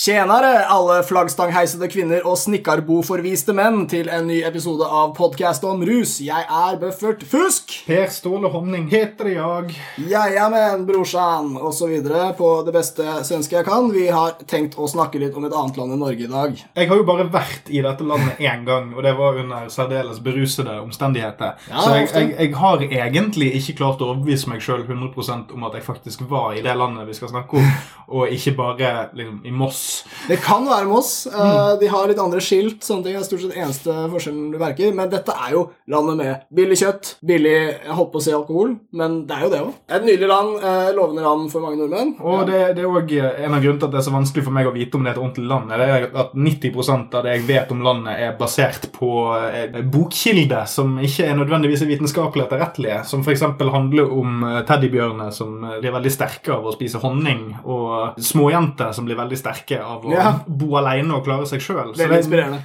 Tjenere, alle flaggstangheisede kvinner og snikkarboforviste menn, til en ny episode av podkast om rus. Jeg er Bøffert Fusk. Per Ståle Honning heter jeg. Jajamän, brorsan, videre på det beste svenske jeg kan. Vi har tenkt å snakke litt om et annet land enn Norge i dag. Jeg har jo bare vært i dette landet én gang, og det var under særdeles berusede omstendigheter. Ja, så jeg, jeg, jeg har egentlig ikke klart å overbevise meg sjøl 100% om at jeg faktisk var i det landet vi skal snakke om, og ikke bare liksom, i Moss. Det kan være Moss. eh, De har litt andre skilt. sånne ting er stort sett eneste forskjellen du merker. Men dette er jo landet med billig kjøtt, billig jeg holdt på å si alkohol, men det er jo det òg. Et nydelig land, eh, lovende land for mange nordmenn. Og det, det er òg en av grunnene til at det er så vanskelig for meg å vite om det er et ordentlig land. Det er at 90% av det jeg vet om landet, er basert på eh, bokkilder som ikke er nødvendigvis vitenskapelig etterrettelige. Som f.eks. handler om teddybjørner som blir veldig sterke av å spise honning, og småjenter som blir veldig sterke av å Ja. bo alene og klare seg sjøl. Det.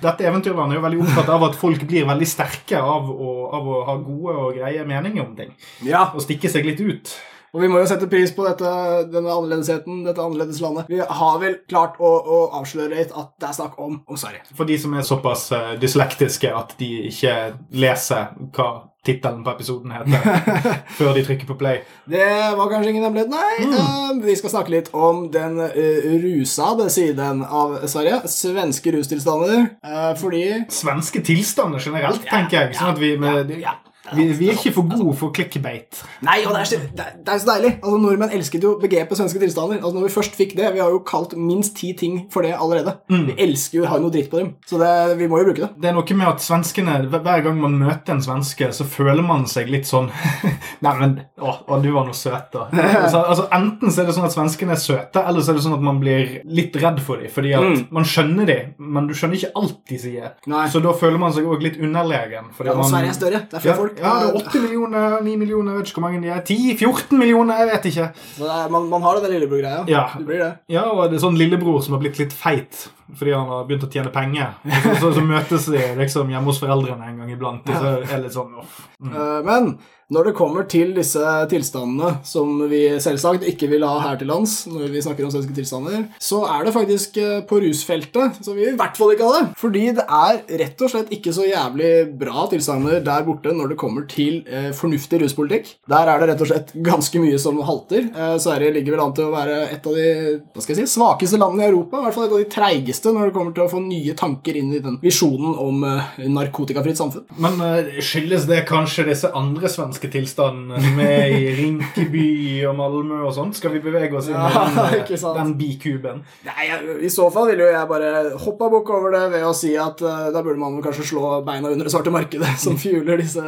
Dette eventyrlandet er jo veldig opptatt av at folk blir veldig sterke av å, av å ha gode og greie meninger om ting. Ja, Og stikke seg litt ut. Og vi må jo sette pris på dette, denne annerledesheten, dette annerledes landet. Vi har vel klart å, å avsløre litt at det er snakk om, om Sverige. For de som er såpass eh, dyslektiske at de ikke leser hva tittelen på episoden heter før de trykker på play. Det var kanskje ingen hemmelighet, nei. Eh, vi skal snakke litt om den uh, rusade siden av Sverige. Svenske rustilstander. eh, fordi Svenske tilstander generelt, tenker jeg. Sånn at vi, med, ja. Vi, vi er ikke for gode for clickbait. Nei, og det er, så, det, er, det er så deilig. Altså, Nordmenn elsket jo begrepet svenske tilstander. Altså, når vi først fikk det, Vi har jo kalt minst ti ting for det allerede. Vi elsker jo å ha noe dritt på dem. Så det, vi må jo bruke det. Det er noe med at svenskene, hver gang man møter en svenske, så føler man seg litt sånn Nei, men å, å, du var noe søt, da. Altså, altså, enten så er det sånn at svenskene er søte, eller så er det sånn at man blir litt redd for dem. Fordi at man skjønner dem, men du skjønner ikke alt de sier. Nei. Så da føler man seg òg litt underlegen. fordi Ja, og man- Sverige er større. Det er flere Ja, ja, det er 8 millioner, 9 millioner, jeg vet ikke hvor mange de er. 10-14 millioner, jeg vet ikke. Er, man, man har den lillebror-greia. Ja. Det blir det. Ja, og det er sånn lillebror som har blitt litt feit fordi han har begynt å tjene penger. Så, så, så møtes de liksom hjemme hos foreldrene en gang iblant, og så er det litt sånn. Mm. Eh, Men når det kommer til disse tilstandene som vi selvsagt ikke vil ha her til lands, når vi snakker om svenske tilstander, så er det faktisk eh, på rusfeltet så vi i hvert fall ikke ha. Fordi det er rett og slett ikke så jævlig bra tilstander der borte når det kommer til eh, fornuftig ruspolitikk. Der er det rett og slett ganske mye som halter. Eh, Sverige ligger vel an til å være et av de hva skal jeg si, svakeste landene i Europa. I hvert fall et av de treigeste når det kommer til å få nye tanker inn i den visjonen om eh, narkotikafritt samfunn. Men eh, skyldes det kanskje disse andre svenske tilstanden som er i Rinkeby og Malmö og sånt? Skal vi bevege oss inn i Ja, den, eh, den bikuben? Nei, I så fall ville jo jeg bare hoppa bukk over det ved å si at uh, da burde man kanskje slå beina under det svarte markedet, som fjuler disse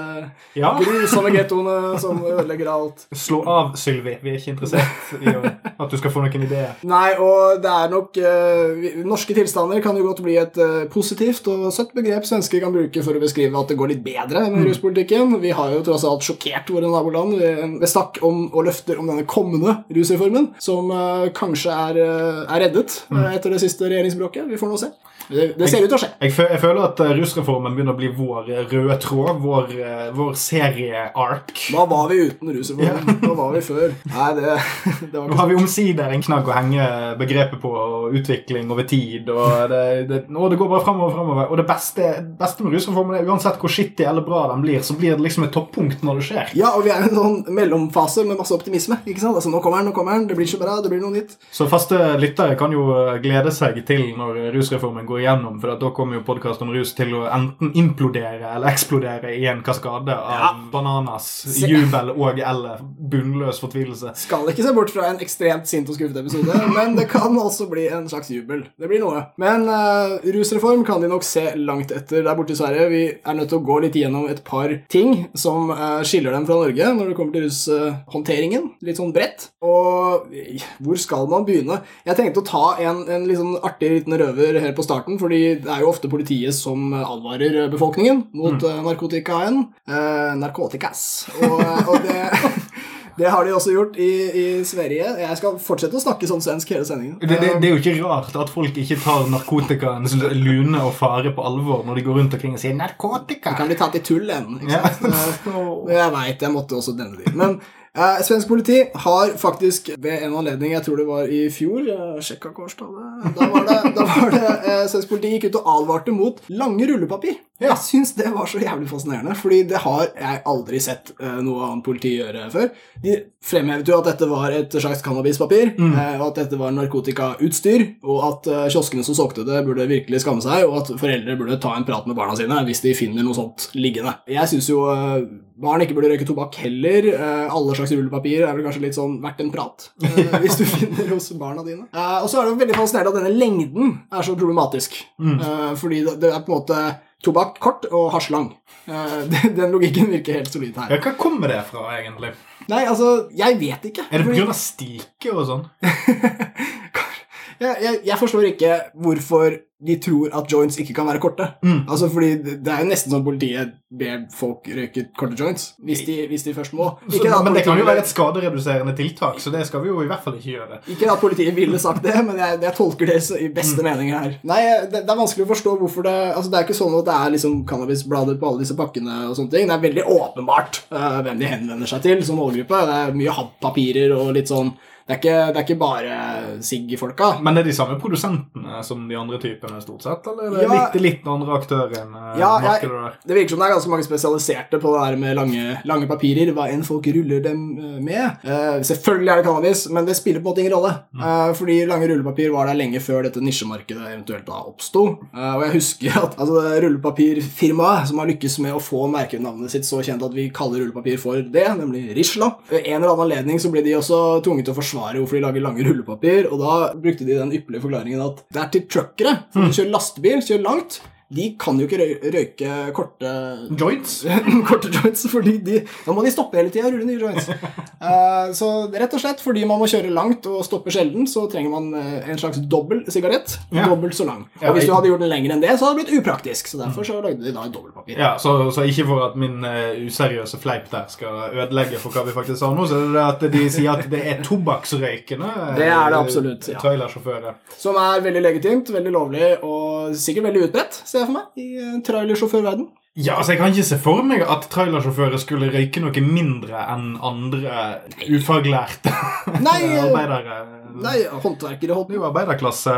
Ja. grusomme gettoene som ødelegger alt. Slå av, Sylvi. Vi er ikke interessert i at du skal få noen ideer. Nei, og det er nok uh, Norske tilstander kan jo godt bli et uh, positivt og søtt begrep svensker kan bruke for å beskrive at det går litt bedre med ruspolitikken. Vi har jo tross alt sjokkert våre naboland ved, ved snakk om og løfter om denne kommende rusreformen, som eh, kanskje er, eh, er reddet eh, etter det siste regjeringsbråket. Vi får nå se. Det, det ser ut til å skje. Jeg, jeg føler at eh, rusreformen begynner å bli vår eh, røde tråd, vår, eh, vår serie-ark. Hva var vi uten rusreformen? Hva var vi før? Nei, det, det var Nå har vi omsider en knagg å henge begrepet på, og utvikling over tid. og Det, det, og det går bare framover og framover. Og det beste, beste med rusreformen er uansett hvor skittig eller bra den blir, så blir det liksom et toppunkt når det skjer. Ja, og vi er i en sånn mellomfase med masse optimisme. ikke sant? Altså, Nå kommer den, nå kommer den, det blir ikke bra, det blir noe nytt. Så faste lyttere kan jo glede seg til når rusreformen går igjennom, for da kommer jo podkast om rus til å enten implodere eller eksplodere i en kaskade av Ja. bananas, Se- jubel og eller bunnløs fortvilelse. Skal ikke se bort fra en ekstremt sint og skuffet episode, men det kan også bli en slags jubel. Det blir noe. Men uh, rusreform kan de nok se langt etter der borte i Sverige. Vi er nødt til å gå litt gjennom et par ting som uh, skiller dem fra Norge når det kommer til rushåndteringen. litt sånn bredt. Og hvor skal man begynne? Jeg tenkte å ta en, en litt sånn artig liten røver her på starten, fordi det er jo ofte politiet som advarer befolkningen mot mm. narkotikaen. Eh, narkotikas. Og, og det Det har de også gjort i, i Sverige. Jeg skal fortsette å snakke sånn svensk hele sendingen. Det, det, det er jo ikke rart at folk ikke tar narkotikaens lune og fare på alvor når de går rundt omkring og sier 'narkotika'. Det kan bli tatt i tullen. Ikke Ja. sant? Eh, Jeg veit, jeg måtte også denne de. Men Eh, svensk politi har faktisk ved en anledning, jeg tror det var i fjor jeg Sjekka årstallet Da var det, da var det eh, svensk politi gikk ut og advarte mot lange rullepapir. Ja. Jeg syns det var så jævlig fascinerende, fordi det har jeg aldri sett uh, noe annet politi gjøre før. De fremhevet jo at dette var et slags cannabispapir, eh, og at dette var narkotikautstyr, og at uh, kioskene som solgte det, burde virkelig skamme seg, og at foreldre burde ta en prat med barna sine hvis de finner noe sånt liggende. Jeg syns jo barn ikke burde røyke tobakk heller. Alle slags rullepapir er vel kanskje litt sånn verdt en prat, hvis du finner hos barna dine. Og så er det veldig fascinerende at denne lengden er så problematisk, eh, fordi det, det er på en måte tobakk kort og hasj lang. Eh, den- logikken virker helt solid her. Hva kommer det fra, egentlig? Nei, altså, jeg vet ikke. Er det pga. stike og sånn? jeg, jeg, jeg forstår ikke hvorfor de tror at joints ikke kan være korte. Mm. Altså, fordi det er jo nesten sånn politiet ber folk røyke korte joints, hvis de, hvis de først må. Så, men det kan jo være et skadereduserende tiltak, så det skal vi jo i hvert fall ikke gjøre. Ikke at politiet ville sagt det, men jeg, jeg tolker det i beste Mm. mening her. Nei, det, det er vanskelig å forstå hvorfor det Altså, Det er ikke sånn at det er liksom cannabisblader på alle disse pakkene. og sånne ting. Det er veldig åpenbart uh, hvem de henvender seg til som målgruppe. Det er mye hattpapirer og litt sånn Det er ikke, det er ikke bare sigg-folka. Men det er de samme produsentene som de andre typene, stort sett? Eller er det Ja. litt, litt andre aktører enn eh, Ja, markedet der? Det virker som det er ganske mange spesialiserte på det der med lange, lange papirer, hva enn folk ruller dem eh, med. Uh, selvfølgelig er det cannabis, men det spiller på en måte ingen rolle. Eh, fordi lange rullepapir var der lenge før dette nisjemarkedet eventuelt da oppsto. Uh, og jeg husker at altså, rullepapirfirmaet som har lykkes med å få merkenavnet sitt så kjent at vi kaller rullepapir for det, nemlig Risla. En eller annen anledning så ble de også tvunget til å forsvare hvorfor de lager lange rullepapir, og da brukte de den ypperlige forklaringen at det er til truckere. For de kjører lastebil, kjører langt. De kan jo ikke røyke korte Joints? korte joints, fordi de, da må de stoppe hele tida og rulle nye joints. uh, så rett og slett fordi man må kjøre langt og stoppe sjelden, så trenger man eh, en slags dobbel sigarett. Ja. Dobbelt så lang. Ja, Og hvis du hadde gjort den lenger enn det, så hadde det blitt upraktisk. Så derfor så lagde de da et dobbeltpapir. Ja, så, så ikke for at min uh, useriøse fleip der skal ødelegge for hva vi faktisk sa nå, så er det at de sier at det er tobakksrøykende Det er det absolutt, ja. trailersjåfører. Som er veldig legitimt, veldig lovlig og sikkert veldig utbredt, ser jeg for meg, i eh, trailersjåførverden. Ja, altså Jeg kan ikke se for meg at trailersjåfører skulle røyke noe mindre enn andre ufaglærte Nei, eh, arbeidere. Nei, håndverkere holdt jo arbeiderklasse.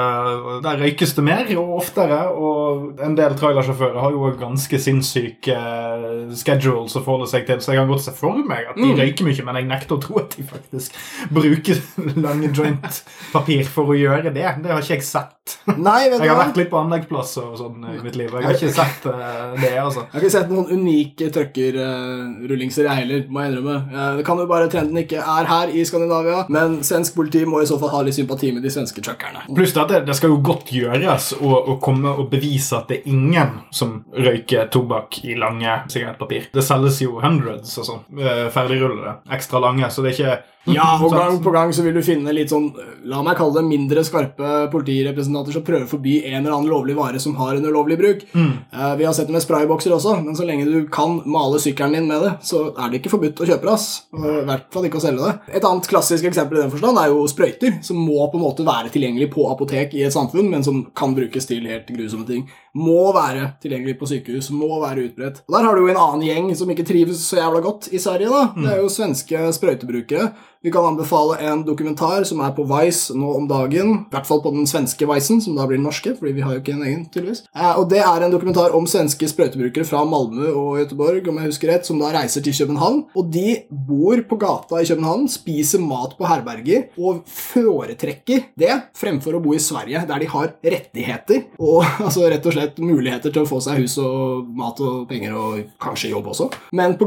Der røykes det mer og oftere. Og en del trailersjåfører har jo ganske sinnssyke eh, schedules å forholde seg til, så jeg kan godt se for meg at de Mm. røyker mye, men jeg nekter å tro at de faktisk bruker lange joint-papir for å gjøre det. Det har ikke jeg sett. Nei, vet du Jeg har vært litt på anleggsplasser og sånn i mitt liv. og Jeg har ikke sett eh, det, altså. Jeg har ikke sett noen unike truckerrullingser, jeg heller, må jeg innrømme. Eh, Det kan jo bare trenden ikke er her i Skandinavia, men svensk politi må i så fall ha litt sympati med de svenske truckerne. Pluss at det, det skal jo godt gjøres å, å komme og bevise at det er ingen som røyker tobakk i lange sigarettpapir. Det selges jo hundreds og sånn. eh, Ferdigrullede. Ekstra lange, så det er ikke Ja, og gang på gang så vil du finne litt sånn, la meg kalle det mindre skarpe politirepresentanter som prøver å forby en eller annen lovlig vare som har en ulovlig bruk. Eh, Vi har sett det med spraybokser også, men så lenge du kan male sykkelen din med det, så er det ikke forbudt å kjøpe det, ass. I hvert fall ikke å selge det. Et annet klassisk eksempel i den forstand er jo sprøyter, som må på en måte være tilgjengelig på apotek i et samfunn, men som kan brukes til helt grusomme ting. Må være tilgjengelig på sykehus, må være utbredt. Og Der har du jo en annen gjeng som ikke trives så jævla godt i Sverige, da. Det er jo svenske sprøytebrukere. Vi kan anbefale en dokumentar som er på Vice nå om dagen. I hvert fall på den svenske Vicen, som da blir den norske, fordi vi har jo ikke en egen, tydeligvis. Eh, og det er en dokumentar om svenske sprøytebrukere fra Malmö og Göteborg, om jeg husker rett, som da reiser til København. Og de bor på gata i København, spiser mat på herberger, og foretrekker det fremfor å bo i Sverige, der de har rettigheter, og altså rett og slett muligheter til å få seg hus og mat og penger og kanskje jobb også. Men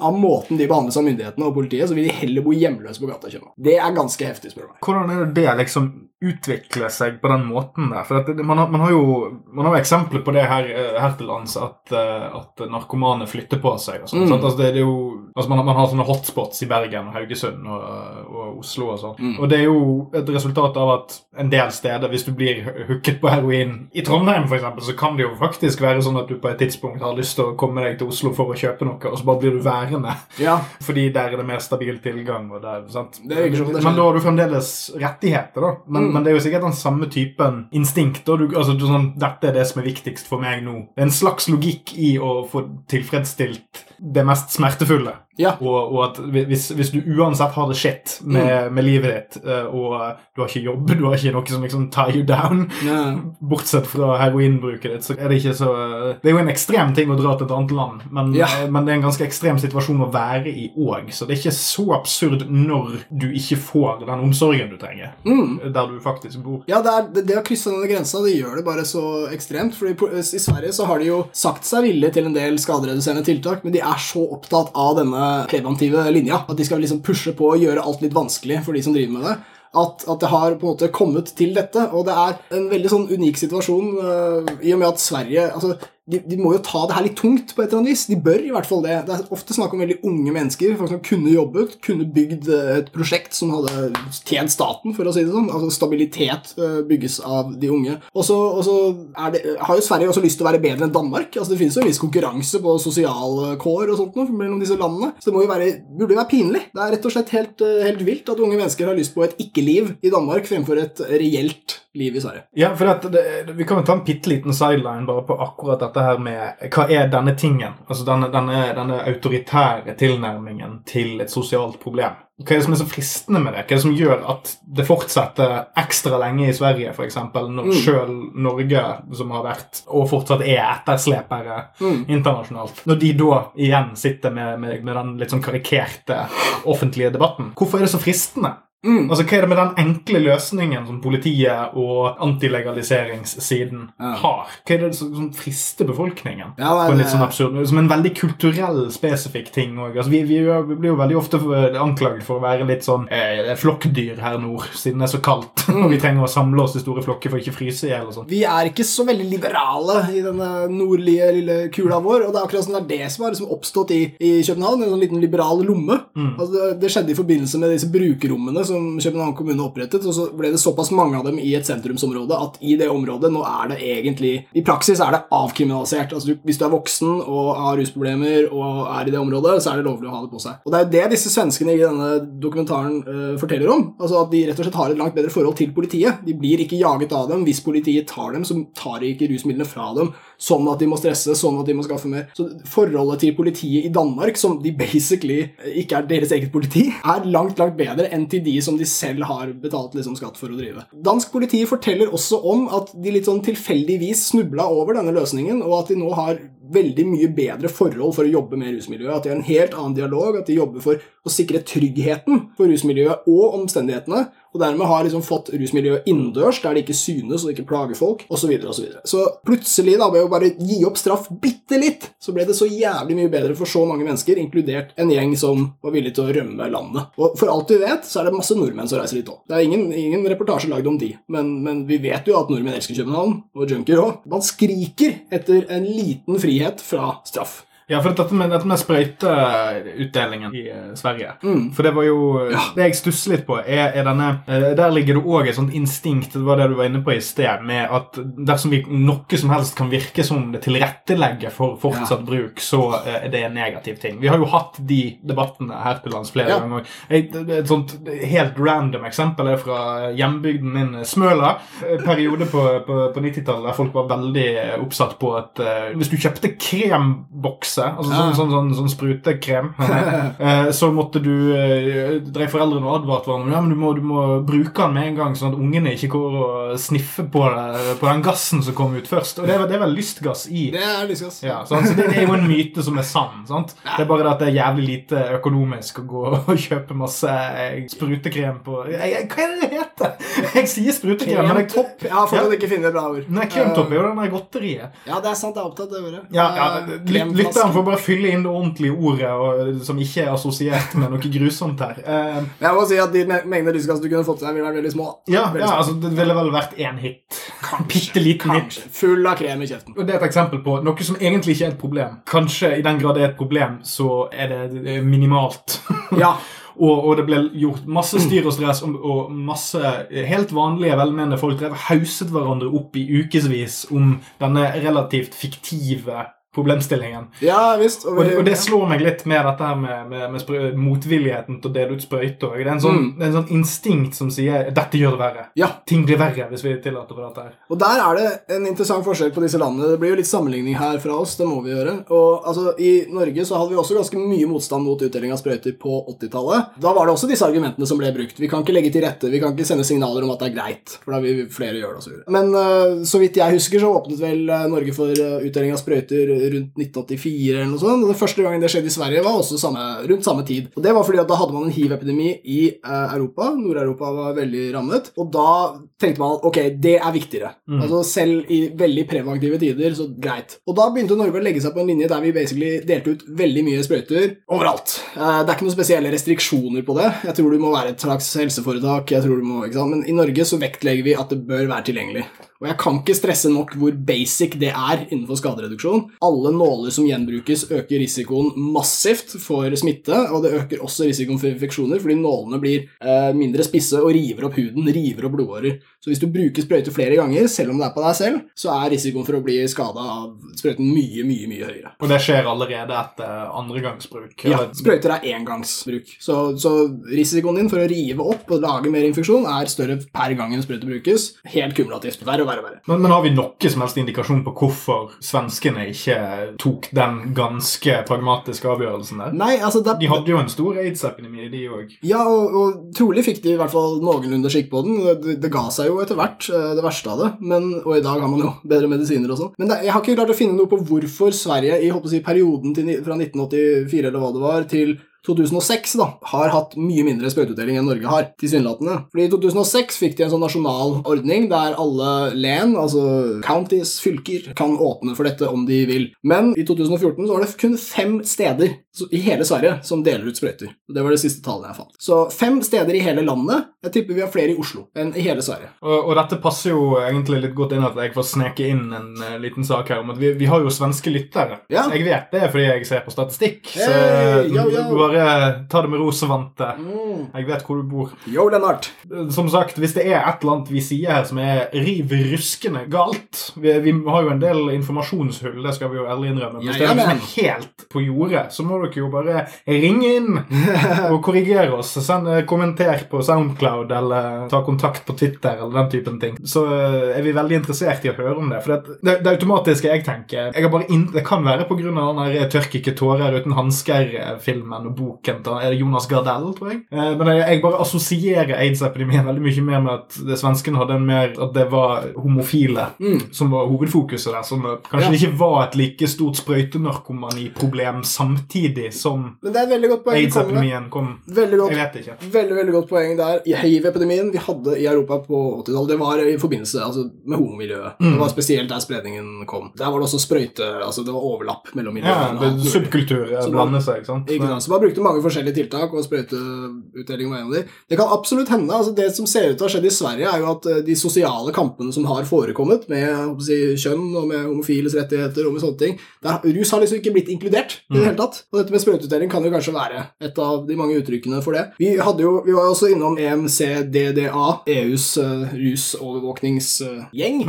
av måten de behandles av myndighetene og politiet, så vil de heller bo hjemløse på gata Kjønner. Det er ganske heftig, spør du meg. Hvordan er det det liksom utvikler seg på den måten der? For at det, man, har, man, har jo, man har eksempler på det her, eh, her til lands, at, eh, at narkomane flytter på seg. og sånt, Mm. Altså det, det er jo, altså man, har- man har sånne hotspots i Bergen og Haugesund og, og Oslo og sånn. Mm. Og det er jo et resultat av at en del steder, hvis du blir hooket på heroin I Trondheim eksempel, så kan det jo faktisk være sånn at du på et tidspunkt har lyst til å komme deg til Oslo for å kjøpe noe, og så bare blir du værende. Ja, Fordi der er det mer stabil tilgang. Og der, sant? Men da har du fremdeles rettigheter, da. Men, Mm. men det er jo sikkert den samme typen instinkt. Du, altså, du, sånn, Dette er det som er viktigst for meg nå. Det er en slags logikk i å få tilfredsstilt det mest smertefulle. Ja. Og, og at hvis, hvis du uansett har det shit med, med livet ditt, eh, og du har ikke jobb, du har ikke noe som liksom tie you down, Ja. bortsett fra heroinbruket ditt, så er det ikke så Det er jo en ekstrem ting å dra til et annet land, men, Ja. men det er en ganske ekstrem situasjon å være i òg, så det er ikke så absurd når du ikke får den omsorgen du trenger, Mm. der du faktisk bor. Ja, det, er, det, det å krysse denne grensa det gjør det bare så ekstremt. for I Sverige så har de jo sagt seg villige til en del skadereduserende tiltak, men de er så opptatt av denne preventive linja at de skal liksom pushe på og gjøre alt litt vanskelig for de som driver med det. At, at det har på en måte kommet til dette. Og det er en veldig sånn unik situasjon uh, i og med at Sverige altså, de, de må jo ta det her litt tungt på et eller annet vis. De bør i hvert fall det. Det er ofte snakk om veldig unge mennesker folk som kunne jobbet, kunne bygd eh, et prosjekt som hadde tjent staten, for å si det sånn. Altså Stabilitet eh, bygges av de unge. Og så det, har jo Sverige også lyst til å være bedre enn Danmark. Altså Det finnes jo en viss konkurranse på sosialkår og sånt noe mellom disse landene. Så det må jo være, burde jo være pinlig. Det er rett og slett helt, eh, helt vilt at unge mennesker har lyst på et ikke-liv i Danmark fremfor et reelt liv i Sverige. Ja, for at det, Vi kan jo ta en bitte liten sideline bare på akkurat dette her med hva er denne tingen? Altså denne, denne, denne autoritære tilnærmingen til et sosialt problem. Hva er det som er så fristende med det? Hva er det som gjør at det fortsetter ekstra lenge i Sverige, f.eks., når Mm. sjøl Norge, som har vært og fortsatt er etterslepere Mm. internasjonalt, når de da igjen sitter med, med, med den litt sånn karikerte offentlige debatten? Hvorfor er det så fristende? Mm. Altså, Hva er det med den enkle løsningen som politiet og antilegaliseringssiden Ja. har? Hva er det som, frister befolkningen? Ja, på en litt sånn absurd, Som en veldig kulturell, spesifikk ting òg. Altså, vi, vi, vi blir jo veldig ofte anklaget for å være litt sånn eh, flokkdyr her nord, siden det er så kaldt. Og vi trenger å samle oss i store flokker for å ikke fryse i hjel sånn. Vi er ikke så veldig liberale i denne nordlige lille kula vår. Og det er akkurat sånn det er det som har liksom oppstått i, i København. En sånn liten liberal lomme. Altså det, det skjedde i forbindelse med disse brukerrommene som København kommune opprettet. Og så ble det såpass mange av dem i et sentrumsområde at i det området nå er det egentlig I praksis er det avkriminalisert. Altså Hvis du er voksen og har rusproblemer og er i det området, så er det lovlig å ha det på seg. Og det er jo det disse svenskene i denne dokumentaren uh, forteller om. Altså At de rett og slett har et langt bedre forhold til politiet. De blir ikke jaget av dem. Hvis politiet tar dem, så tar de ikke rusmidlene fra dem. Sånn at de må stresse, sånn at de må skaffe mer. Så forholdet til politiet i Danmark, som de basically eh, ikke er deres eget politi, er langt, langt bedre enn til de som de selv har betalt liksom, skatt for å drive. Dansk politi forteller også om at de litt sånn tilfeldigvis snubla over denne løsningen, og at de nå har veldig mye bedre forhold for å jobbe med rusmiljøet. At de har en helt annen dialog, at de jobber for å sikre tryggheten for rusmiljøet og omstendighetene, og dermed har liksom fått rusmiljøet innendørs, der det ikke synes og ikke plager folk, osv. Så, videre, og så, videre. så plutselig, da, ved å bare gi opp straff bitte litt, så ble det så jævlig mye bedre for så mange mennesker, inkludert en gjeng som var villig til å rømme landet. Og for alt vi vet, så er det masse nordmenn som reiser dit òg. Det er ingen, ingen reportasje lagd om de, men, men vi vet jo at nordmenn elsker København, og junkier òg. Man skriker etter en liten frihet fra straff. Ja, for dette med, dette med sprøyteutdelingen i eh, Sverige Mm. For det var jo Det jeg stusser litt på, er, er denne eh, Der ligger det òg et sånt instinkt, det var det du var inne på i sted, med at dersom vi noe som helst kan virke som det tilrettelegger for fortsatt bruk, så eh, er det en negativ ting. Vi har jo hatt de debattene her til lands flere Ja. ganger. Et, et sånt helt random eksempel er fra hjembygden min, Smøla. Periode på, på, på 90-tallet der folk var veldig oppsatt på at uh, hvis du kjøpte krembokser, altså Ja. sånn, sånn, sånn, sånn sprutekrem, eh, så måtte du uh, drev foreldrene og advarte hverandre ja, men du må, du må bruke den med en gang, sånn at ungene ikke går og sniffer på, det, på den gassen som kom ut først. Og det er, det er vel lystgass i. Det er lystgass. Ja, sånn, Så det, det er jo en myte som er sann. sant? Det er bare det at det er jævlig lite økonomisk å gå og kjøpe masse eh, sprutekrem på jeg, jeg, Hva er det det heter? Jeg sier sprutekrem, men jeg Kremtopp. Jeg har fortsatt ikke finne bra ord. Nei, kremtopp er jo den der godteriet. Ja, det er sant. Jeg er opptatt av det ordet. Ja, ja, Eh, lyt- å bare fylle inn det ordentlige ordet og, som ikke er assosiert med noe grusomt her. Uh, Men jeg må si at de mengder mengdene lystgass du kunne fått deg, ville vært veldig små. ja, Veldig ja, altså Det ville vel vært én hit. Bitte liten hit. Full av krem i kjeften. Og Det er et eksempel på noe som egentlig ikke er et problem. Kanskje i den grad det er et problem, så er det minimalt. Ja. og, og det ble gjort masse styr og stress, og, og masse helt vanlige, velmenende folk drev hauset hverandre opp i ukevis om denne relativt fiktive problemstillingen. Ja visst. Og det, og det slår meg litt med dette her med, med, med motvilligheten til å dele ut sprøyter. Det er en sånn, Mm. en sånn instinkt som sier 'dette gjør det verre'. Ja, Ting blir verre hvis vi tillater dette her. og der er det en interessant forskjell på disse landene. Det blir jo litt sammenligning her fra oss, det må vi gjøre. Og altså, I Norge så hadde vi også ganske mye motstand mot utdeling av sprøyter på 80-tallet. Da var det også disse argumentene som ble brukt. Vi kan ikke legge til rette, vi kan ikke sende signaler om at det er greit, for da vil flere gjøre det og. Men uh, så vidt jeg husker, så åpnet vel eh, Norge for eh, utdeling av sprøyter rundt 1984 eller noe sånt. Og den første gangen det skjedde i Sverige, var også samme, rundt samme tid. Og det var fordi at da hadde man en hiv-epidemi i eh, Europa. Nord-Europa var veldig rammet. Og da tenkte man at ok, det er viktigere. Altså Selv i veldig preventive tider, så greit. Og da begynte Norge å legge seg på en linje der vi basically delte ut veldig mye sprøyter overalt. Eh, det er ikke noen spesielle restriksjoner på det. Jeg tror du må være et slags helseforetak. jeg tror du må, ikke sant? Men i Norge så vektlegger vi at det bør være tilgjengelig. Og jeg kan ikke stresse nok hvor basic det er innenfor skadereduksjon. Alle nåler som gjenbrukes, øker risikoen massivt for smitte, og det øker også risikoen for infeksjoner, fordi nålene blir eh, mindre spisse og river opp huden, river opp blodårer. Så hvis du bruker sprøyte flere ganger, selv om det er på deg selv, så er risikoen for å bli skada av sprøyten mye, mye, mye høyere. Og det skjer allerede etter andregangsbruk. Ja, sprøyter er engangsbruk. Så, så risikoen din for å rive opp og lage mer infeksjon er større per gang en sprøyte brukes. Helt kumulativt. Verre og verre og verre. Men, men har vi noe som helst indikasjon på hvorfor svenskene ikke tok den ganske pragmatiske avgjørelsen der? Nei, altså det, De hadde jo en stor aids-epidemi, de òg. Ja, og, og trolig fikk de i hvert fall noenlunde skikk på den. Det, det ga seg jo etter hvert, eh, det verste av det. Men, og i dag har man jo bedre medisiner og sånn. Men det, jeg har ikke klart å finne noe på hvorfor Sverige i håper å si, perioden til, fra 1984 eller hva det var, til 2006 da, har hatt mye mindre sprøyteutdeling enn Norge har, tilsynelatende. Fordi I 2006 fikk de en sånn nasjonal ordning der alle len, altså counties, fylker, kan åpne for dette om de vil. Men i 2014 så var det kun fem steder i hele Sverige som deler ut sprøyter. Det var det siste tallet jeg fant. Så fem steder i hele landet. Jeg tipper vi har flere i Oslo enn i hele Sverige. Og, og dette passer jo egentlig litt godt inn at jeg får sneke inn en uh, liten sak her om at vi, vi har jo svenske lyttere. Ja. Jeg vet det fordi jeg ser på statistikk. Så Hey, yo, yo. bare ta det med ro, Svante. Mm. Jeg vet hvor du bor. Yo, Lennart. Som sagt, hvis det er et eller annet vi sier her som er riv ruskende galt Vi, vi har jo en del informasjonshull, det skal vi jo ærlig innrømme. Hvis det er noe som er helt på jordet, så må dere jo bare ringe inn og korrigere oss. Send eh, kommenter på Soundcloud eller ta kontakt på Twitter eller den typen ting. Så eh, er vi veldig interessert i å høre om det. For det, det, det automatiske jeg tenker jeg inn, Det kan være pga. den der 'Tørk ikke tårer uten hansker'-filmen og boken til er det Jonas Gardell, tror jeg. Eh, Men jeg, jeg bare assosierer aids-epidemien veldig mye mer med at det svenskene hadde en mer At det var homofile som var hovedfokuset der. Som kanskje Ja. ikke var et like stort sprøytenarkomaniproblem samtidig som kommer med. aids-epidemien kom. Veldig godt. Jeg vet ikke. Veldig veldig godt poeng der. I Hiv-epidemien vi hadde i Europa på 80-tallet, det var i forbindelse altså, med homomiljøet. Det var spesielt der spredningen kom. Der var det også sprøyte altså Det var overlapp mellom Ja, miljøene. det, Subkulturer man- blander seg, ikke sant? Ikke sant? Så man brukte mange forskjellige tiltak, og sprøyteutdeling var en av de. Det kan absolutt hende. altså Det som ser ut til å ha skjedd i Sverige, er jo at eh, de sosiale kampene som har forekommet med å si, kjønn og med homofiles rettigheter og med sånne ting der, Rus har liksom ikke blitt inkludert i det hele tatt. Og dette med sprøyteutdeling kan jo kanskje være et av de mange uttrykkene for det. Vi, hadde jo, vi var jo også innom EMCDDA, EUs uh, rusovervåkningsgjeng,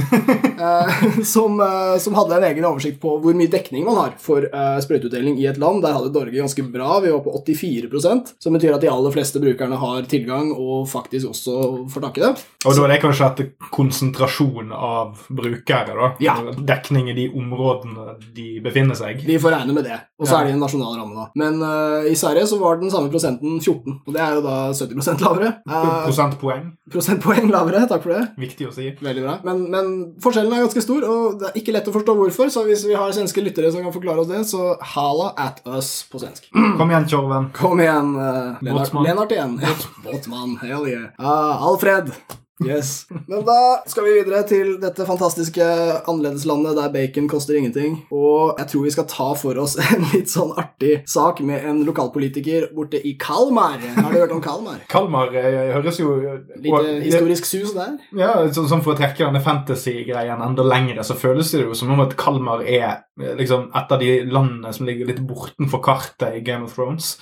uh, som, uh, som hadde en egen oversikt på hvor mye dekning man har for uh, sprøyteutdeling i et land. Der hadde Norge ganske bra. Vi var på 84% som betyr at de aller fleste brukerne har tilgang og faktisk også får takke det. Og da er det kanskje etter konsentrasjon av brukere, da? Ja. Dekning i de områdene de befinner seg? Vi får regne med det. Og så Ja. er det en nasjonal ramme, da. Men uh, i Sverige så var den samme prosenten 14, og det er jo da 70% lavere. Uh, Prosentpoeng? prosentpoeng lavere, takk for det. Viktig å si. Veldig bra. Men, men forskjellen er ganske stor, og det er ikke lett å forstå hvorfor. Så hvis vi har svenske lyttere som kan forklare oss det, så hala at us på svensk. Kom igjen, Tjorven. Kom igjen, uh, Lennart, Lennart igjen. Ja, Båtmann. hell yeah. Ah, Alfred. Yes. Men da skal vi videre til dette fantastiske annerledeslandet der bacon koster ingenting. Og jeg tror vi skal ta for oss en litt sånn artig sak med en lokalpolitiker borte i Kalmar. Har du hørt om Kalmar? Kalmar eh, høres jo Litt eh, historisk sus der. Ja, så, sånn For å trekke denne fantasy-greien enda lengre, så føles det jo som om at Kalmar er eh, liksom et av de landene som ligger litt bortenfor kartet i Game of Thrones.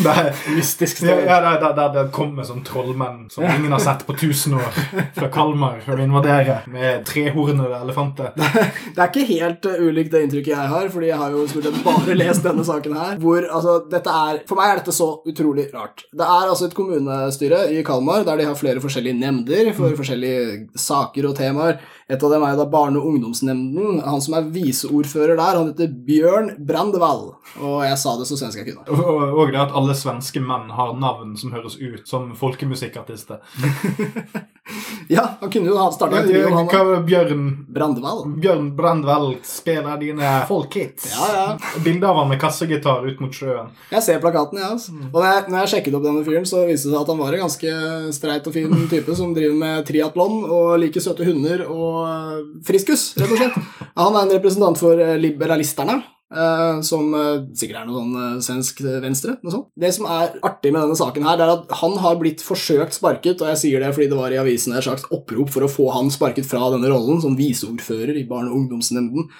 Der, Mystisk ja, sted. ja, der, der, der det kommer sånn trollmenn som ingen har sett på 1000 år fra Kalmar for å invadere med trehornede elefanter. Det er ikke helt uh, ulikt det inntrykket jeg har, fordi jeg har jo stort sett bare lest denne saken her. Hvor, altså, dette er, For meg er dette så utrolig rart. Det er altså et kommunestyre i Kalmar der de har flere forskjellige nemnder for forskjellige saker og temaer. Et av dem er jo da Barne- og ungdomsnemnden. Han som er viseordfører der, han heter Bjørn Brandevall. Og jeg sa det så svensk jeg kunne. Og, og det at alle svenske menn har navn som høres ut som folkemusikkartister. Ja, han kunne jo ha starta en trio, han Hva Bjørn Brandevall. Bjørn Brandveld spiller dine folkhits. Ja, ja. Bilde av han med kassegitar ut mot sjøen. Jeg ser plakaten, jeg. altså. Og når jeg, når jeg sjekket opp denne fyren, så viste det seg at han var en ganske streit og fin type som driver med triatlon og liker søte hunder og friskus, rett og slett. Han er en representant for øh, liberalisterne. øh, som sikkert er noe sånn svensk venstre. Noe sånt. Det som er artig med denne saken, her, det er at han har blitt forsøkt sparket, og jeg sier det fordi det var i avisen et slags opprop for å få han sparket fra denne rollen som viseordfører i Barne- og ungdomsnemnden.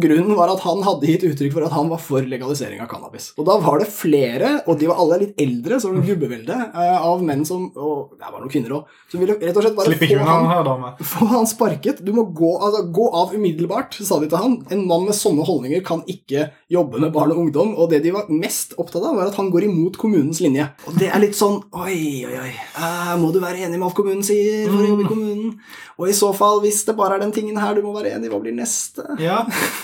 Grunnen var at han hadde gitt uttrykk for at han var for legalisering av cannabis. Og da var det flere, og de var alle litt eldre, så det var gubbevelde, eh, av menn som Og det var noen kvinner òg, som ville rett og slett bare få han, her, få han sparket. Du må gå, altså, gå av umiddelbart, sa de til han. En mann med sånne holdninger kan ikke jobbe med barn og ungdom. Og det de var mest opptatt av, var at han går imot kommunens linje. Og det er litt sånn Oi, oi, oi. eh, må du være enig med alt kommunen sier for å jobbe i kommunen? Og i så fall, hvis det bare er den tingen her du må være enig i, hva blir neste? Ja,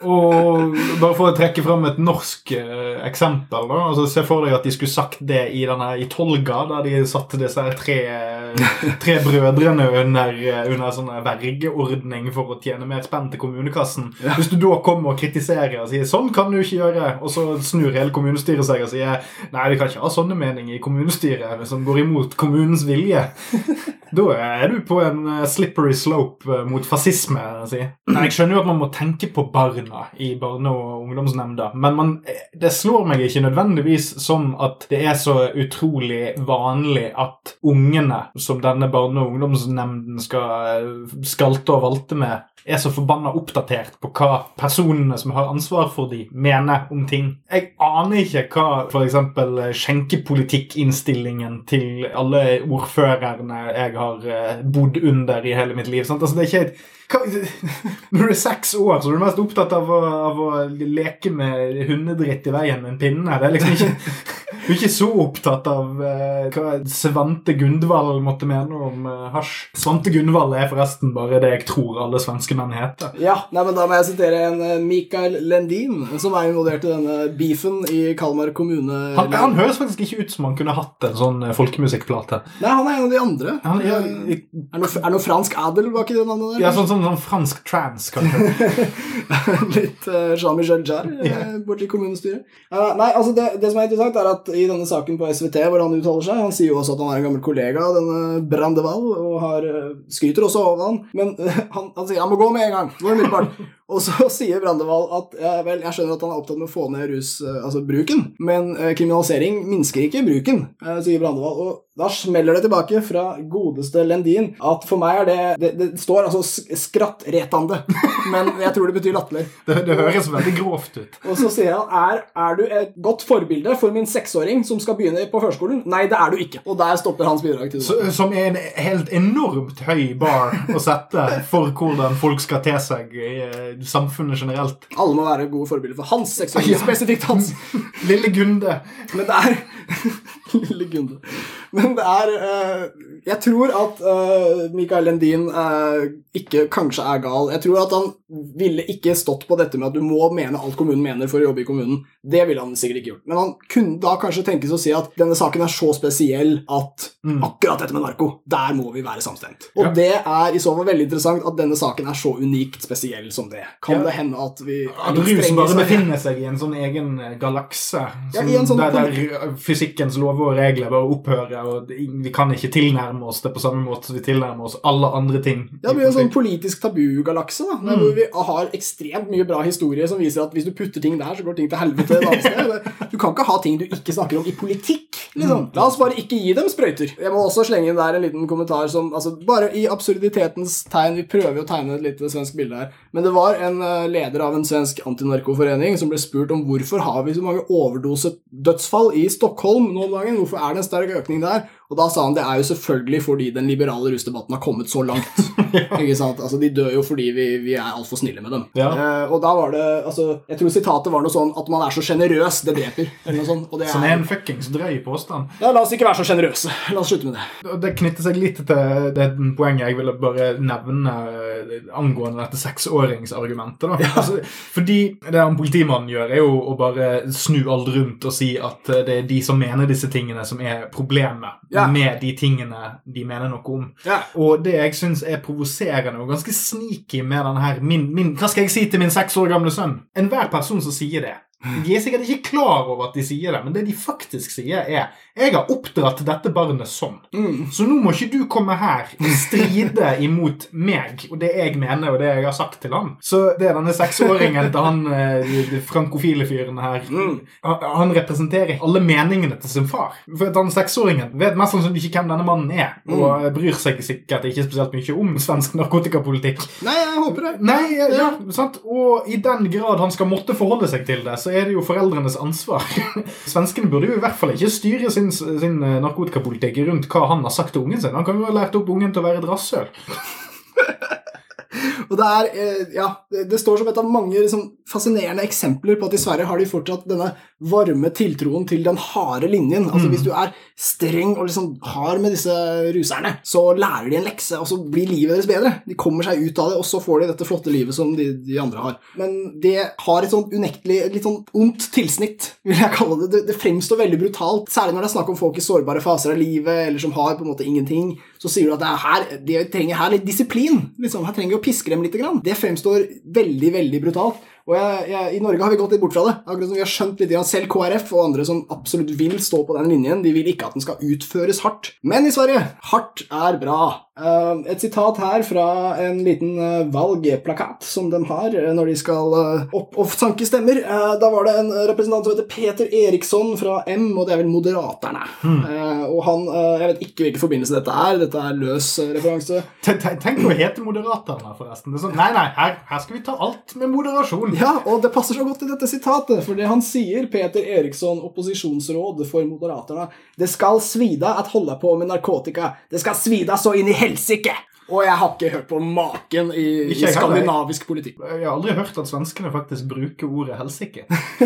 og bare for å trekke fram et norsk eh, eksempel da, altså Se for deg at de skulle sagt det i, denne, i Tolga, der de satte disse her tre, tre brødrene under, eh, under sånn vergeordning for å tjene mer spenn til kommunekassen. Hvis du da kommer og kritiserer og sier 'sånn kan du ikke gjøre', og så snur hele kommunestyret seg og sier 'nei, vi kan ikke ha sånne meninger i kommunestyret som går imot kommunens vilje', da er du på en eh, slippery slope mot fascisme. Si. Men jeg skjønner jo at man må tenke på barna i barne- og ungdomsnemnda, men man, det slår meg ikke nødvendigvis som at det er så utrolig vanlig at ungene som denne barne- og ungdomsnemnden skal skalte og valte med, er så forbanna oppdatert på hva personene som har ansvar for de, mener om ting. Jeg aner ikke hva f.eks. skjenkepolitikkinnstillingen til alle ordførerne jeg har eh, bodd under i hele mitt liv. Sant? Altså, det er ikke et hva, Når du er seks år, så er du mest opptatt av å, av å leke med hundedritt i veien med en pinne. Det er liksom ikke Du er ikke så opptatt av eh, hva Svante Gundvald måtte mene om eh, hasj. Svante Gundvald er forresten bare det jeg tror alle svenske menn heter. Ja, nei, men Da må jeg sitere en eh, Mikael Lendin, som er involvert i denne beefen i Kalmar kommune. Han, han høres faktisk ikke ut som han kunne hatt en sånn eh, folkemusikkplate. Nei, han er en av de andre. Han er, Eh, er, noe, er noe fransk adel bak i det navnet der? ja, sånn, sånn, sånn fransk trans, kanskje. Litt uh, Jean-Michel Jarre uh, borti kommunestyret. Uh, nei, altså det, det som er interessant, er at i denne saken på SVT hvor han uttaler seg Han sier jo også at han er en gammel kollega av denne Brandevall, og har, eh, skryter også av han. Men eh, han, han sier han må gå med en gang. Gå umiddelbart. Og så sier Brandevall at ja, vel, jeg skjønner at han er opptatt med å få ned rus, eh, altså bruken, men kriminalisering minsker ikke bruken, sier Brandevall. Og da smeller det tilbake fra godeste Lendin at for meg er det Det, det står altså skrattretende, men jeg tror det betyr latterlig. Det, det høres veldig grovt ut. Og så sier han er, er du et godt forbilde for min seksåring som skal begynne på førskolen? Nei, det er du ikke. Og der stopper hans bidrag til det. Som er en helt enormt høy bar å sette for hvordan folk skal te seg i eh, samfunnet generelt. Alle må være gode forbilder for hans seksåring. Ja. Spesifikt hans. Lille Gunde. Men det er Lille Gunde. Men det er uh, Jeg tror at uh, Mikael Lendin uh, ikke kanskje er gal. Jeg tror at han ville ikke stått på dette med at du må mene alt kommunen mener for å jobbe i kommunen. Det ville han sikkert ikke gjort. Men han kunne da kanskje tenkes å si at denne saken er så spesiell at Mm. akkurat dette med narko, der må vi være samstemt. Og Ja. det er i så fall veldig interessant at denne saken er så unikt spesiell som det. Kan Ja. det hende at vi At litt rus strenge i bare befinner seg i en sånn egen galakse. Ja, Som, sånn der, der fysikkens lover og regler bare opphører, det- vi kan ikke tilnærme oss det på samme måte som vi tilnærmer oss alle andre ting. Ja, det blir en sånn politisk tabugalakse, da, Mm. hvor vi har ekstremt mye bra historie som viser at hvis du putter ting der, så går ting til helvete et annet sted. Du kan ikke ha ting du ikke snakker om i politikk. liksom. La oss bare ikke gi dem sprøyter. Jeg må også slenge inn der en liten kommentar som altså, Bare i absurditetens tegn Vi prøver å tegne et lite svensk bilde her. Men det var en eh, leder av en svensk antinarkoforening som ble spurt om hvorfor har vi så mange overdosedødsfall i Stockholm nå om dagen. Hvorfor er det en sterk økning der? där Og da sa han det er jo selvfølgelig fordi den liberale rusdebatten har kommet så langt. ikke sant? Altså, De dør jo fordi vi, vi er altfor snille med dem. Ja. Eh, og da var det altså, Jeg tror sitatet var noe sånn at man er så sjenerøs, det dreper. Eller noe sånt. Og det Som er er en fuckings drøy påstand. ja, La oss ikke være så sjenerøse. La oss slutte med det. Det knytter seg litt til det poenget jeg ville bare nevne eh, angående dette seksåringsargumentet. da. Altså, fordi det han politimannen gjør, er jo å bare snu alt rundt og si at eh, det er de som mener disse tingene, som er problemet Ja. Med de tingene de mener noe om. Ja. Og det jeg syns er provoserende og ganske sneaky med denne her min, min, Hva skal jeg si til min seks år gamle sønn? Enhver person som sier det, de er sikkert ikke klar over at de sier det, men det de faktisk sier, er 'Jeg har oppdratt dette barnet sånn'. Mm. Så nå må ikke du komme her og stride imot meg og det jeg mener og det jeg har sagt til han. Så det er denne seksåringen til han eh, de frankofile fyren her Mm. han, representerer alle meningene til sin far. For han seksåringen vet mest sannsynlig ikke hvem denne mannen er, og Mm. bryr seg sikkert ikke spesielt mye om svensk narkotikapolitikk. Nei, jeg håper det. Nei, ja, ja, sant? Og i den grad han skal måtte forholde seg til det, så er det jo foreldrenes ansvar. Svenskene burde jo i hvert fall ikke styre sin, sin eh, narkotikapolitikk rundt hva han har sagt til ungen sin. Han kan jo ha lært opp ungen til å være et rasshøl. Og det er, eh, ja, det, står som et av mange liksom, fascinerende eksempler på at i Sverige har de fortsatt denne varme tiltroen til den harde linjen. Altså Hvis du er streng og liksom hard med disse ruserne, så lærer de en lekse, og så blir livet deres bedre. De kommer seg ut av det, og så får de dette flotte livet som de, de andre har. Men det har et sånn unektelig, litt sånn ondt tilsnitt, vil jeg kalle det. Det, det fremstår veldig brutalt, særlig når det er snakk om folk i sårbare faser av livet, eller som har på en måte ingenting. Så sier du at er her, de trenger her litt disiplin. Liksom. Her trenger vi å piske dem litt. Grann. Det fremstår veldig, veldig brutalt. Og jeg, jeg, I Norge har vi gått litt bort fra det. Akkurat som vi har skjønt litt, Selv KrF og andre som absolutt vil stå på den linjen, de vil ikke at den skal utføres hardt. Men i Sverige hardt er bra. Eh, et sitat her fra en liten eh, valgplakat som de har eh, når de skal opp og sanke stemmer. Da var det en representant som heter Peter Eriksson fra M, og det er vel Moderaterne. Eh, og han Jeg vet ikke hvilken forbindelse dette er. Dette er løs referanse. Tenk, å hete Moderaterne, forresten. Det sånn, nei, nei, her, her skal vi ta alt med moderasjon. Ja, og det passer så godt i dette sitatet, for det han sier, Peter Eriksson, opposisjonsråd for Moderaterne, det skal svida at holde på med narkotika. Det skal svida så inn i helsike! Og jeg har ikke hørt på maken i, i skandinavisk politikk. Jeg har aldri hørt at svenskene faktisk bruker ordet helsike.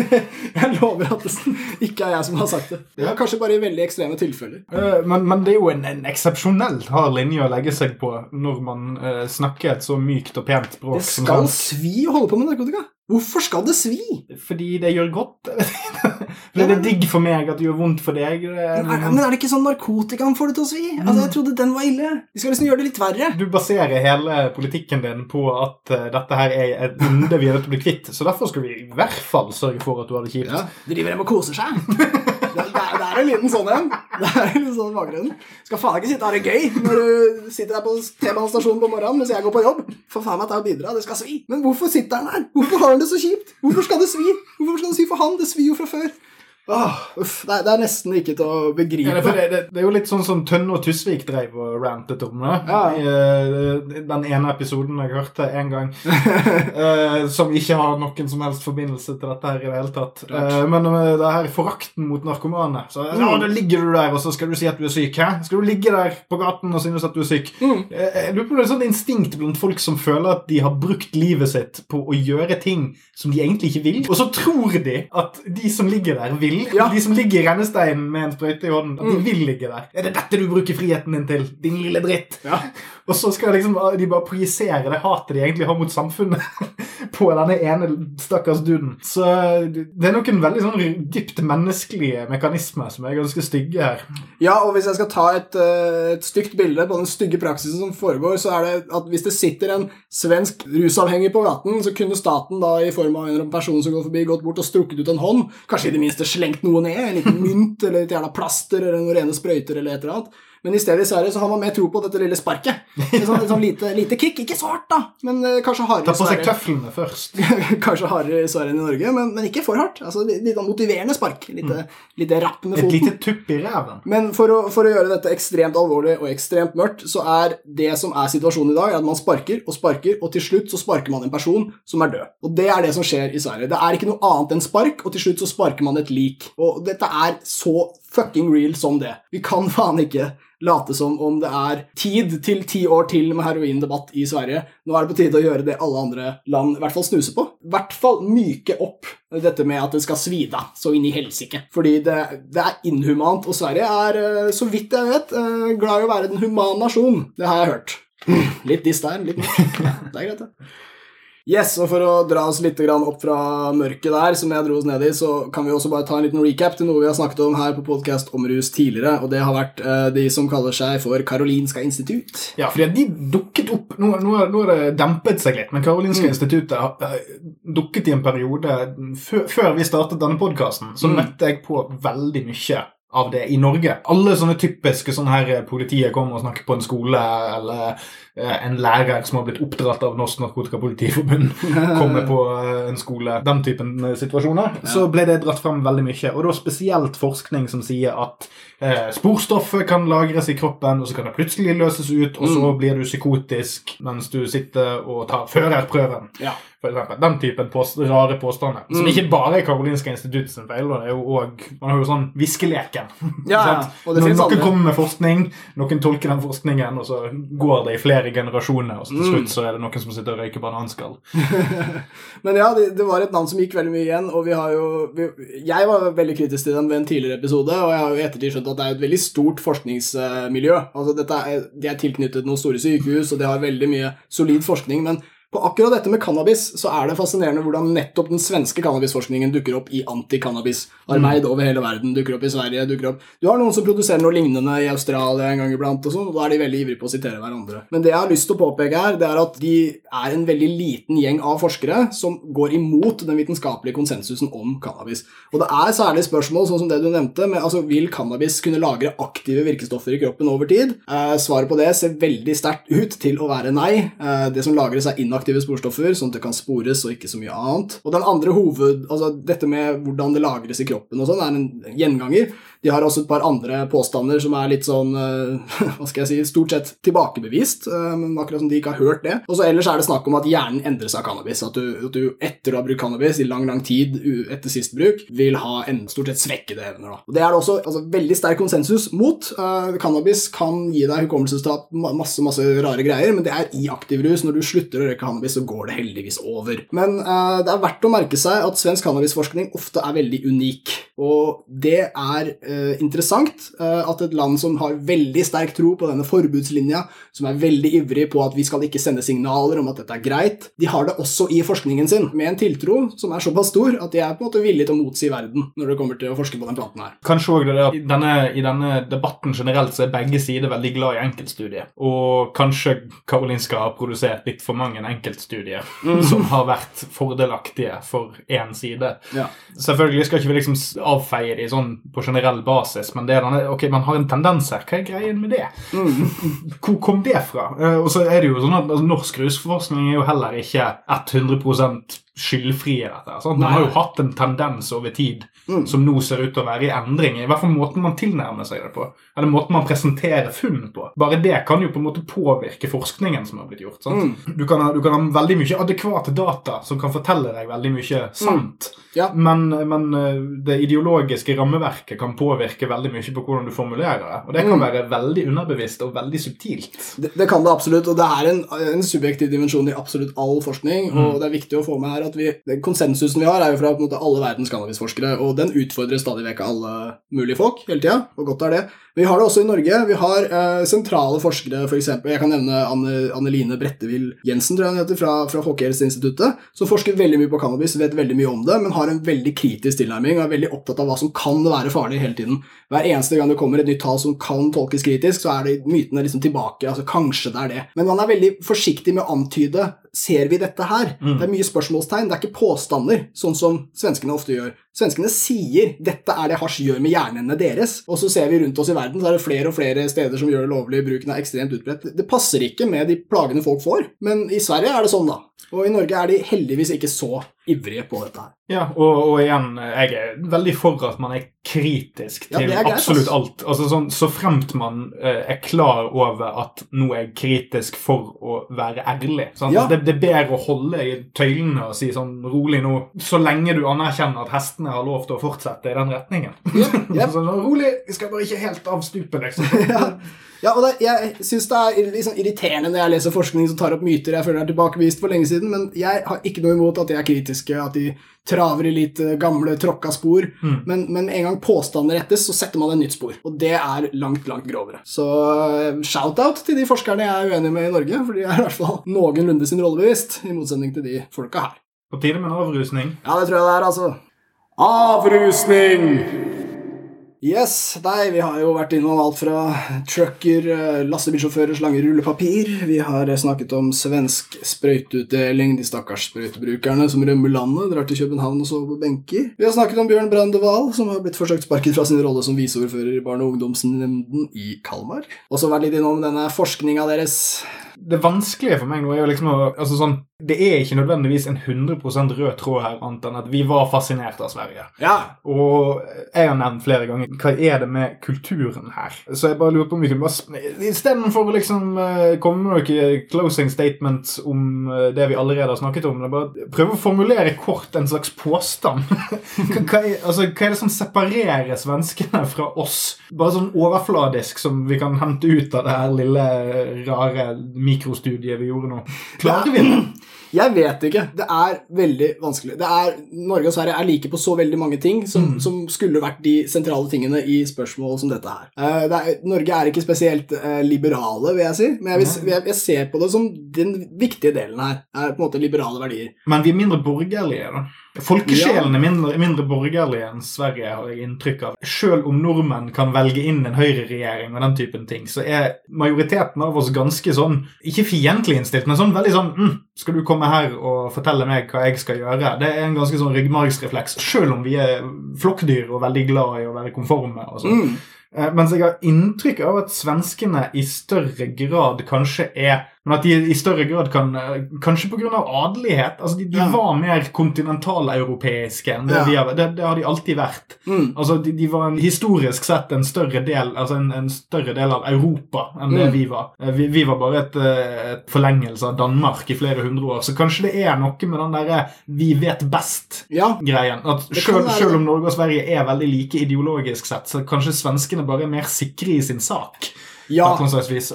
Jeg lover at det ikke er jeg som har sagt det. Det er kanskje bare i veldig ekstreme tilfeller. Eh, Men, men det er jo en, en eksepsjonelt hard linje å legge seg på når man uh, snakker et så mykt og pent språk Det skal svi å holde på med narkotika. Hvorfor skal det svi? Fordi det gjør godt. Fordi det digg for meg at det gjør vondt for deg. Er- Men er, men er det ikke sånn narkotikaen får det til å svi? Altså, Jeg trodde den var ille. Vi skal liksom gjøre det litt verre. Du baserer hele politikken din på at uh, dette her er et onde vi er nødt til å bli kvitt. Så derfor skal vi i hvert fall sørge for at du har det kjipt. Ja, driver dem og koser seg. Er, en liten sånn en. Det er en liten sånn bakgrunn. Skal faen ikke sitte og ha gøy når du sitter der på T-banestasjonen på morgenen mens jeg går på jobb. For faen meg ta og bidra, det skal svi. Men hvorfor sitter han der? Hvorfor har han det så kjipt? Hvorfor skal det svi? Hvorfor skal det svi for han? Det svir jo fra før. Åh, uff, det, er, det er nesten ikke til å Ja, begripe. det, er det, det, det er jo litt sånn som Tønne og Tusvik drev og rantet om det. Ja. I eh, den ene episoden jeg hørte en gang, uh, som ikke har noen som helst forbindelse til dette her i det hele tatt. Eh, men det her forakten mot narkomane. Så ja, da ligger du der, og så skal du si at du er syk. Hæ? Skal du ligge der på gaten og synes at du er syk? Mm. Jeg lurer på det er et sånt instinkt blant folk som føler at de har brukt livet sitt på å gjøre ting som de egentlig ikke vil. Og så tror de at de som ligger der, vil. Ja. De som ligger i rennesteinen med en sprøyte i hånden, de Mm. vil ligge der. Er det dette du bruker friheten din til, din lille dritt? Ja. Og så skal liksom de bare projisere det hatet de egentlig har mot samfunnet på denne ene stakkars duden. Så det er noen veldig sånn dypt menneskelige mekanismer som er ganske stygge her. Ja, og hvis jeg skal ta et, eh, et stygt bilde på den stygge praksisen som foregår, så er det at hvis det sitter en svensk rusavhengig på gaten, så kunne staten da i form av en person som går forbi, gått bort og strukket ut en hånd, kanskje i det minste slengt noe ned, en liten mynt eller et jævla plaster eller noen rene sprøyter eller et eller annet. Men i stedet Sverige så har man mer tro på dette lille sparket. Et sånn, sånn lite, lite kick. Ikke så hardt, da, men eh, kanskje hardere Ta på seg tøflene først. kanskje hardere i Sverige enn i Norge, men, men ikke for hardt. Altså, litt, litt sånn motiverende spark. Lite, lite rapp med foten. Et lite tupp i ræven. Men for å, for å gjøre dette ekstremt alvorlig og ekstremt mørkt, så er det som er situasjonen i dag, at man sparker og sparker, og til slutt så sparker man en person som er død. Og det er det som skjer i Sverige. Det er ikke noe annet enn spark, og til slutt så sparker man et lik. Og dette er så fucking real som det. Vi kan faen ikke late som om det er tid til ti år til med heroindebatt i Sverige. Nå er det på tide å gjøre det alle andre land i hvert fall snuser på. I hvert fall myke opp dette med at det skal svi så inn i helsike. Fordi det, det er inhumant, og Sverige er, eh, så vidt jeg vet, eh, glad i å være den humane nasjon. Det har jeg hørt. Litt diss der, litt. Det er greit, det. Yes, og For å dra oss litt opp fra mørket der, som jeg dro oss ned i, så kan vi også bare ta en liten recap til noe vi har snakket om her på podkast om rus tidligere, og det har vært uh, de som kaller seg for Karolinska institutt. Ja, fordi de dukket opp Nå, har det dempet seg litt, men Karolinska mm. instituttet har uh, dukket i en periode før vi startet denne podkasten, så mm. møtte jeg på veldig mye av det i Norge. Alle sånne typiske sånne her eh, politiet kommer og snakker på en skole, eller eh, en lærer som har blitt oppdratt av Norsk Narkotikapolitiforbund, kommer på eh, en skole. Den typen situasjoner. Ja. Så ble det dratt frem veldig mye. Og da spesielt forskning som sier at eh, sporstoffet kan lagres i kroppen, og så kan det plutselig løses ut, og så mm. blir du psykotisk mens du sitter og tar førerprøven. Ja for eksempel. Den typen påst rare påstander. Mm. Som ikke bare er Karolinska institutt sin feil. det er jo også, Man har jo sånn viskeleken. Ja, ja. Og det noen kommer med forskning, noen tolker den forskningen, og så går det i flere generasjoner, og så til mm. slutt så er det noen som sitter og røyker bananskall. Men ja, det, det, var et navn som gikk veldig mye igjen, og vi har jo vi, Jeg var veldig kritisk til den ved en tidligere episode, og jeg har jo i ettertid skjønt at det er et veldig stort forskningsmiljø. Altså, dette er, De er tilknyttet noen store sykehus, og de har veldig mye solid forskning. men på akkurat dette med cannabis så er det fascinerende hvordan nettopp den svenske cannabisforskningen dukker opp i anti-cannabis-arbeid mm. over hele verden. dukker opp i Sverige, dukker opp Du har noen som produserer noe lignende i Australia en gang iblant, og sånn, og da er de veldig ivrige på å sitere hverandre. Men det jeg har lyst til å påpeke her, det er at de er en veldig liten gjeng av forskere som går imot den vitenskapelige konsensusen om cannabis. Og det er særlig spørsmål sånn som det du nevnte, med altså vil cannabis kunne lagre aktive virkestoffer i kroppen over tid? Eh, svaret på det ser veldig sterkt ut til å være nei. Eh, det som lagres, er inaktivt aktive sporstoffer, sånn at det kan spores og ikke så mye annet. Og den andre hoved... Altså dette med hvordan det lagres i kroppen og sånn, er en gjenganger. De har også et par andre påstander som er litt sånn uh, Hva skal jeg si Stort sett tilbakebevist, uh, men akkurat som de ikke har hørt det. Og så ellers er det snakk om at hjernen endrer seg av cannabis. At du, at du, etter å ha brukt cannabis i lang, lang tid etter sist bruk, vil ha en stort sett svekkede evner. Da. Og Det er det også altså, veldig sterk konsensus mot. Uh, cannabis kan gi deg hukommelsestap, masse, masse rare greier, men det er i aktiv rus. Når du slutter å røyke cannabis, så går det heldigvis over. Men det er verdt å merke seg at svensk cannabisforskning ofte er veldig unik. Og det er uh, interessant uh, at et land som har veldig sterk tro på denne forbudslinja, som er veldig ivrig på at vi skal ikke sende signaler om at dette er greit, de har det også i forskningen sin, med en tiltro som er såpass stor at de er på en måte villige til å motsi verden når det kommer til å forske på den planten her. Kanskje også det at i denne, I denne debatten generelt så er begge sider veldig glad i enkeltstudier, og kanskje Karolinska har produsert litt for mange enkeltstudier mm. som har vært fordelaktige for én side. Ja. Selvfølgelig skal ikke vi liksom avfeie de sånn på generell basis, men det er denne, ok, man har en tendens her. Hva er greien med det? Mm. Hvor kom det fra? Uh, og så er det jo sånn at altså, Norsk rusforskning er jo heller ikke 100 skyldfrie. dette. Sant? Man har jo hatt en tendens over tid mm. som nå ser ut til å være i endring. I hvert fall måten man tilnærmer seg det på. Eller måten man presenterer funn på. Bare det kan jo på en måte påvirke forskningen som har blitt gjort. Mm. Du, kan ha, du, kan ha, veldig mye adekvate data som kan fortelle deg veldig mye sant. Mm. Ja. Men, men, eh, det ideologiske rammeverket kan påvirke veldig mye på hvordan du formulerer det. Og det kan mm. være veldig underbevisst og veldig subtilt. Det, det kan det absolutt, og det er en, en subjektiv dimensjon i absolutt all forskning. og mm. det er viktig å få med her at vi, den konsensusen vi har, er jo fra måte, alle verdens cannabisforskere, og den utfordrer stadig vekk alle mulige folk hele tida, og godt er det. Vi har det også i Norge. Vi har eh, sentrale forskere, f.eks. For jeg kan nevne Anne, Anneline Brettevill Jensen, tror jeg hun heter, fra, fra Folkehelseinstituttet, som forsker veldig mye på cannabis, vet veldig mye om det, men har en veldig kritisk tilnærming og er veldig opptatt av hva som kan være farlig hele tiden. Hver eneste gang det kommer et nytt tall som kan tolkes kritisk, så er det mytene liksom tilbake. altså Kanskje det er det. Men man er veldig forsiktig med å antyde Ser vi dette her? Mm. Det er mye spørsmålstegn, det er ikke påstander, sånn som svenskene ofte gjør. Svenskene sier 'dette er det hasj gjør med hjernene deres', og så ser vi rundt oss i verden, så er det flere og flere steder som gjør det lovlig. Bruken er ekstremt utbredt. Det passer ikke med de plagene folk får, men i Sverige er det sånn, da. Og i Norge er de heldigvis ikke så ivrige på dette her. Ja, og, og, igjen, jeg er veldig for at man er kritisk til ja, er greit, absolutt alt. Altså sånn, Så fremt man uh, er klar over at noe er kritisk for å være ærlig. Ja. Det, det, er bedre å holde i tøylene og si sånn rolig nå, så lenge du anerkjenner at hestene kristne har lov til å fortsette i den retningen. Yep. så nå, rolig, vi skal bare ikke helt av stupet, liksom. ja. ja, og det, Jeg syns det er liksom irriterende når jeg leser forskning som tar opp myter jeg føler er tilbakevist for lenge siden, men jeg har ikke noe imot at de er kritiske, at de traver i litt eh, gamle, tråkka spor. Mm. Men, men en gang påstander rettes, så setter man et nytt spor. Og det er langt, langt grovere. Så eh, shout-out til de forskerne jeg er uenig med i Norge, for de er i hvert fall noenlunde sin rolle bevisst, i motsetning til de folka her. På tide med en avrusning. Ja, det tror jeg det er, altså. Avrusning! Yes, nei, vi har jo vært innom alt fra trucker, eh, lastebilsjåfører, slanger, rullepapir. Vi har eh, snakket om svensk sprøyteutdeling, de stakkars sprøytebrukerne som rømmer landet, drar til København og sover på benker. Vi har snakket om Bjørn Brandewald, som har blitt forsøkt sparket fra sin rolle som viseordfører i Barne- og ungdomsnemnden i Kalmar. Og så vært litt innom denne forskninga deres. Det vanskelige for meg nå er jo liksom å altså sånn, Det er ikke nødvendigvis en 100% rød tråd her, annet enn at vi var fascinert av Sverige. Ja, Og jeg har nevnt flere ganger hva er det med kulturen her. Så jeg bare lurer på om vi kunne bare Istedenfor å liksom eh, komme med noen closing statements om eh, det vi allerede har snakket om, bare prøve å formulere kort en slags påstand. hva, er, altså, hva er det som separerer svenskene fra oss? Bare sånn overfladisk som vi kan hente ut av det her lille, rare mikrostudiet vi gjorde nå. Klarer vi det? Jeg vet ikke. Det er veldig vanskelig. Det er, Norge og Sverige er like på så veldig mange ting som, Mm. som skulle vært de sentrale tingene i spørsmål som dette her. Uh, det er, Norge er ikke spesielt uh, liberale, vil jeg si, men jeg, vil, jeg, jeg ser på det som den viktige delen her. er på en måte liberale verdier. Men vi er mindre borgerlige, da. Folkesjelen er mindre, mindre borgerlig enn Sverige, har jeg inntrykk av. Selv om nordmenn kan velge inn en høyreregjering og den typen ting, så er majoriteten av oss ganske sånn Ikke fiendtlig innstilt, men sånn veldig sånn mm, Skal du komme her og fortelle meg hva jeg skal gjøre? Det er en ganske sånn ryggmargsrefleks, selv om vi er flokkdyr og veldig glad i å være konforme. og sånn. Mm. Eh, Mens jeg har inntrykk av at svenskene i større grad kanskje er Men at de i større grad kan eh, Kanskje pga. adelighet. altså De, de Ja. var mer kontinentaleuropeiske enn det Ja. de har det, det har de alltid vært. Mm. Altså De, de var en, historisk sett en større del Altså en, en større del av Europa enn det Mm. vi var. Eh, Vi, vi var bare et, eh, et forlengelse av Danmark i flere hundre år. Så kanskje det er noe med den derre 'vi vet best' Ja. At selv, selv om Norge og Sverige er veldig like ideologisk sett, så kanskje svenskene bare er mer sikre i sin sak. Ja.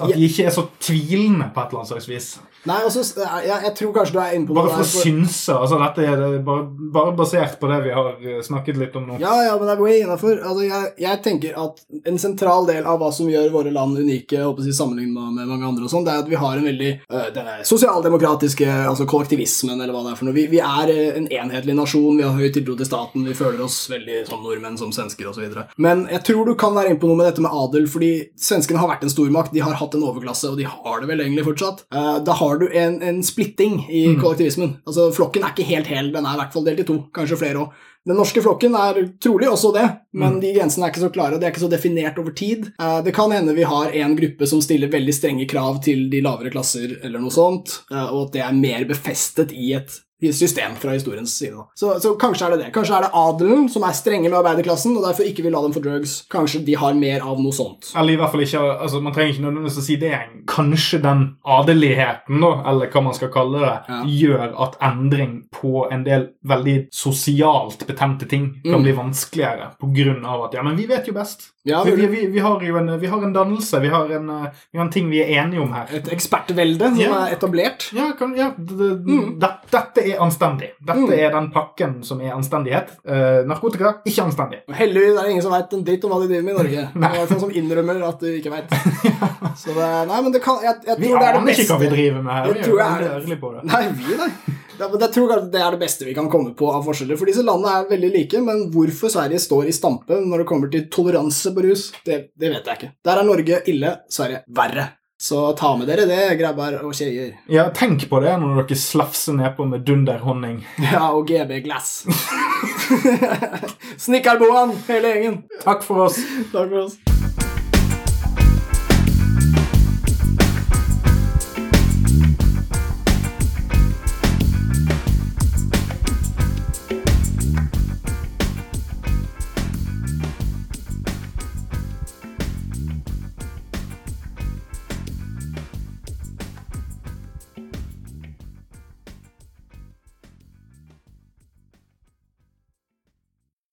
At de ikke er så tvilende på et eller annet slags vis. Nei, altså, jeg, jeg tror kanskje du er inne på Bare noe for å synse. altså Dette er det bare, bare basert på det vi har eh, snakket litt om nå. Ja, ja, men det er way innafor. Altså, jeg, jeg tenker at en sentral del av hva som gjør våre land unike, håper si sammenlignet med mange andre, og sånn, det er at vi har en veldig øh, denne sosialdemokratiske altså kollektivismen, eller hva det er for noe. Vi, vi er øh, en enhetlig nasjon, vi har høy tiltro til staten, vi føler oss veldig som nordmenn, som svensker osv. Men jeg tror du kan være inne på noe med dette med adel, fordi svenskene har vært en stormakt, de har hatt en overklasse, og de har det vel egentlig fortsatt. Uh, da har du en, en splitting i kollektivismen. Altså, Flokken er ikke helt hel, den er i hvert fall delt i to, kanskje flere òg. Den norske flokken er trolig også det, men de grensene er ikke så klare, Det de er ikke så definert over tid. Eh, Det kan hende vi har en gruppe som stiller veldig strenge krav til de lavere klasser, eller noe sånt, eh, og at det er mer befestet i et system fra historiens side. da. Så, så kanskje er det det. Kanskje er det adelen som er strenge med arbeiderklassen, og derfor ikke vil la dem få drugs. Kanskje de har mer av noe sånt. Eller i hvert fall ikke, altså Man trenger ikke nødvendigvis å si det. Kanskje den adeligheten, da, eller hva man skal kalle det, Ja. gjør at endring på en del veldig sosialt betente ting kan Mm. bli vanskeligere på grunn av at ja, men vi vet jo best. Ja, vi, vi, vi, vi har jo en, vi har en dannelse, vi har en, vi har en ting vi er enige om her. Et ekspertvelde som Ja. er etablert. Ja, kan, ja det, det, Mm. det- Dette er anstendig. Dette Mm. er den pakken som er anstendighet. Uh, narkotika ikke anstendig. Heldigvis er det ingen som veit en dritt om hva de driver med i Norge. Nei. Det er sånn som innrømmer at du ikke veit. Så det, nei, men det kan, jeg, jeg Vi tror det er det aner ikke hva vi driver med her. Jeg Vi er veldig er ærlige på det. Nei, vi, nei. Jeg tror det er det beste vi kan komme på av forskjeller. For disse landene er veldig like, men hvorfor Sverige står i stampe når det kommer til toleranse på rus, det, det vet jeg ikke. Der er Norge ille, Sverige verre. Så ta med dere det, grabber og kjeier. Ja, Tenk på det når dere slafser nedpå med dunderhonning. Ja, og GB Glass. Snikkerboan, hele gjengen. Takk for oss. Takk for oss.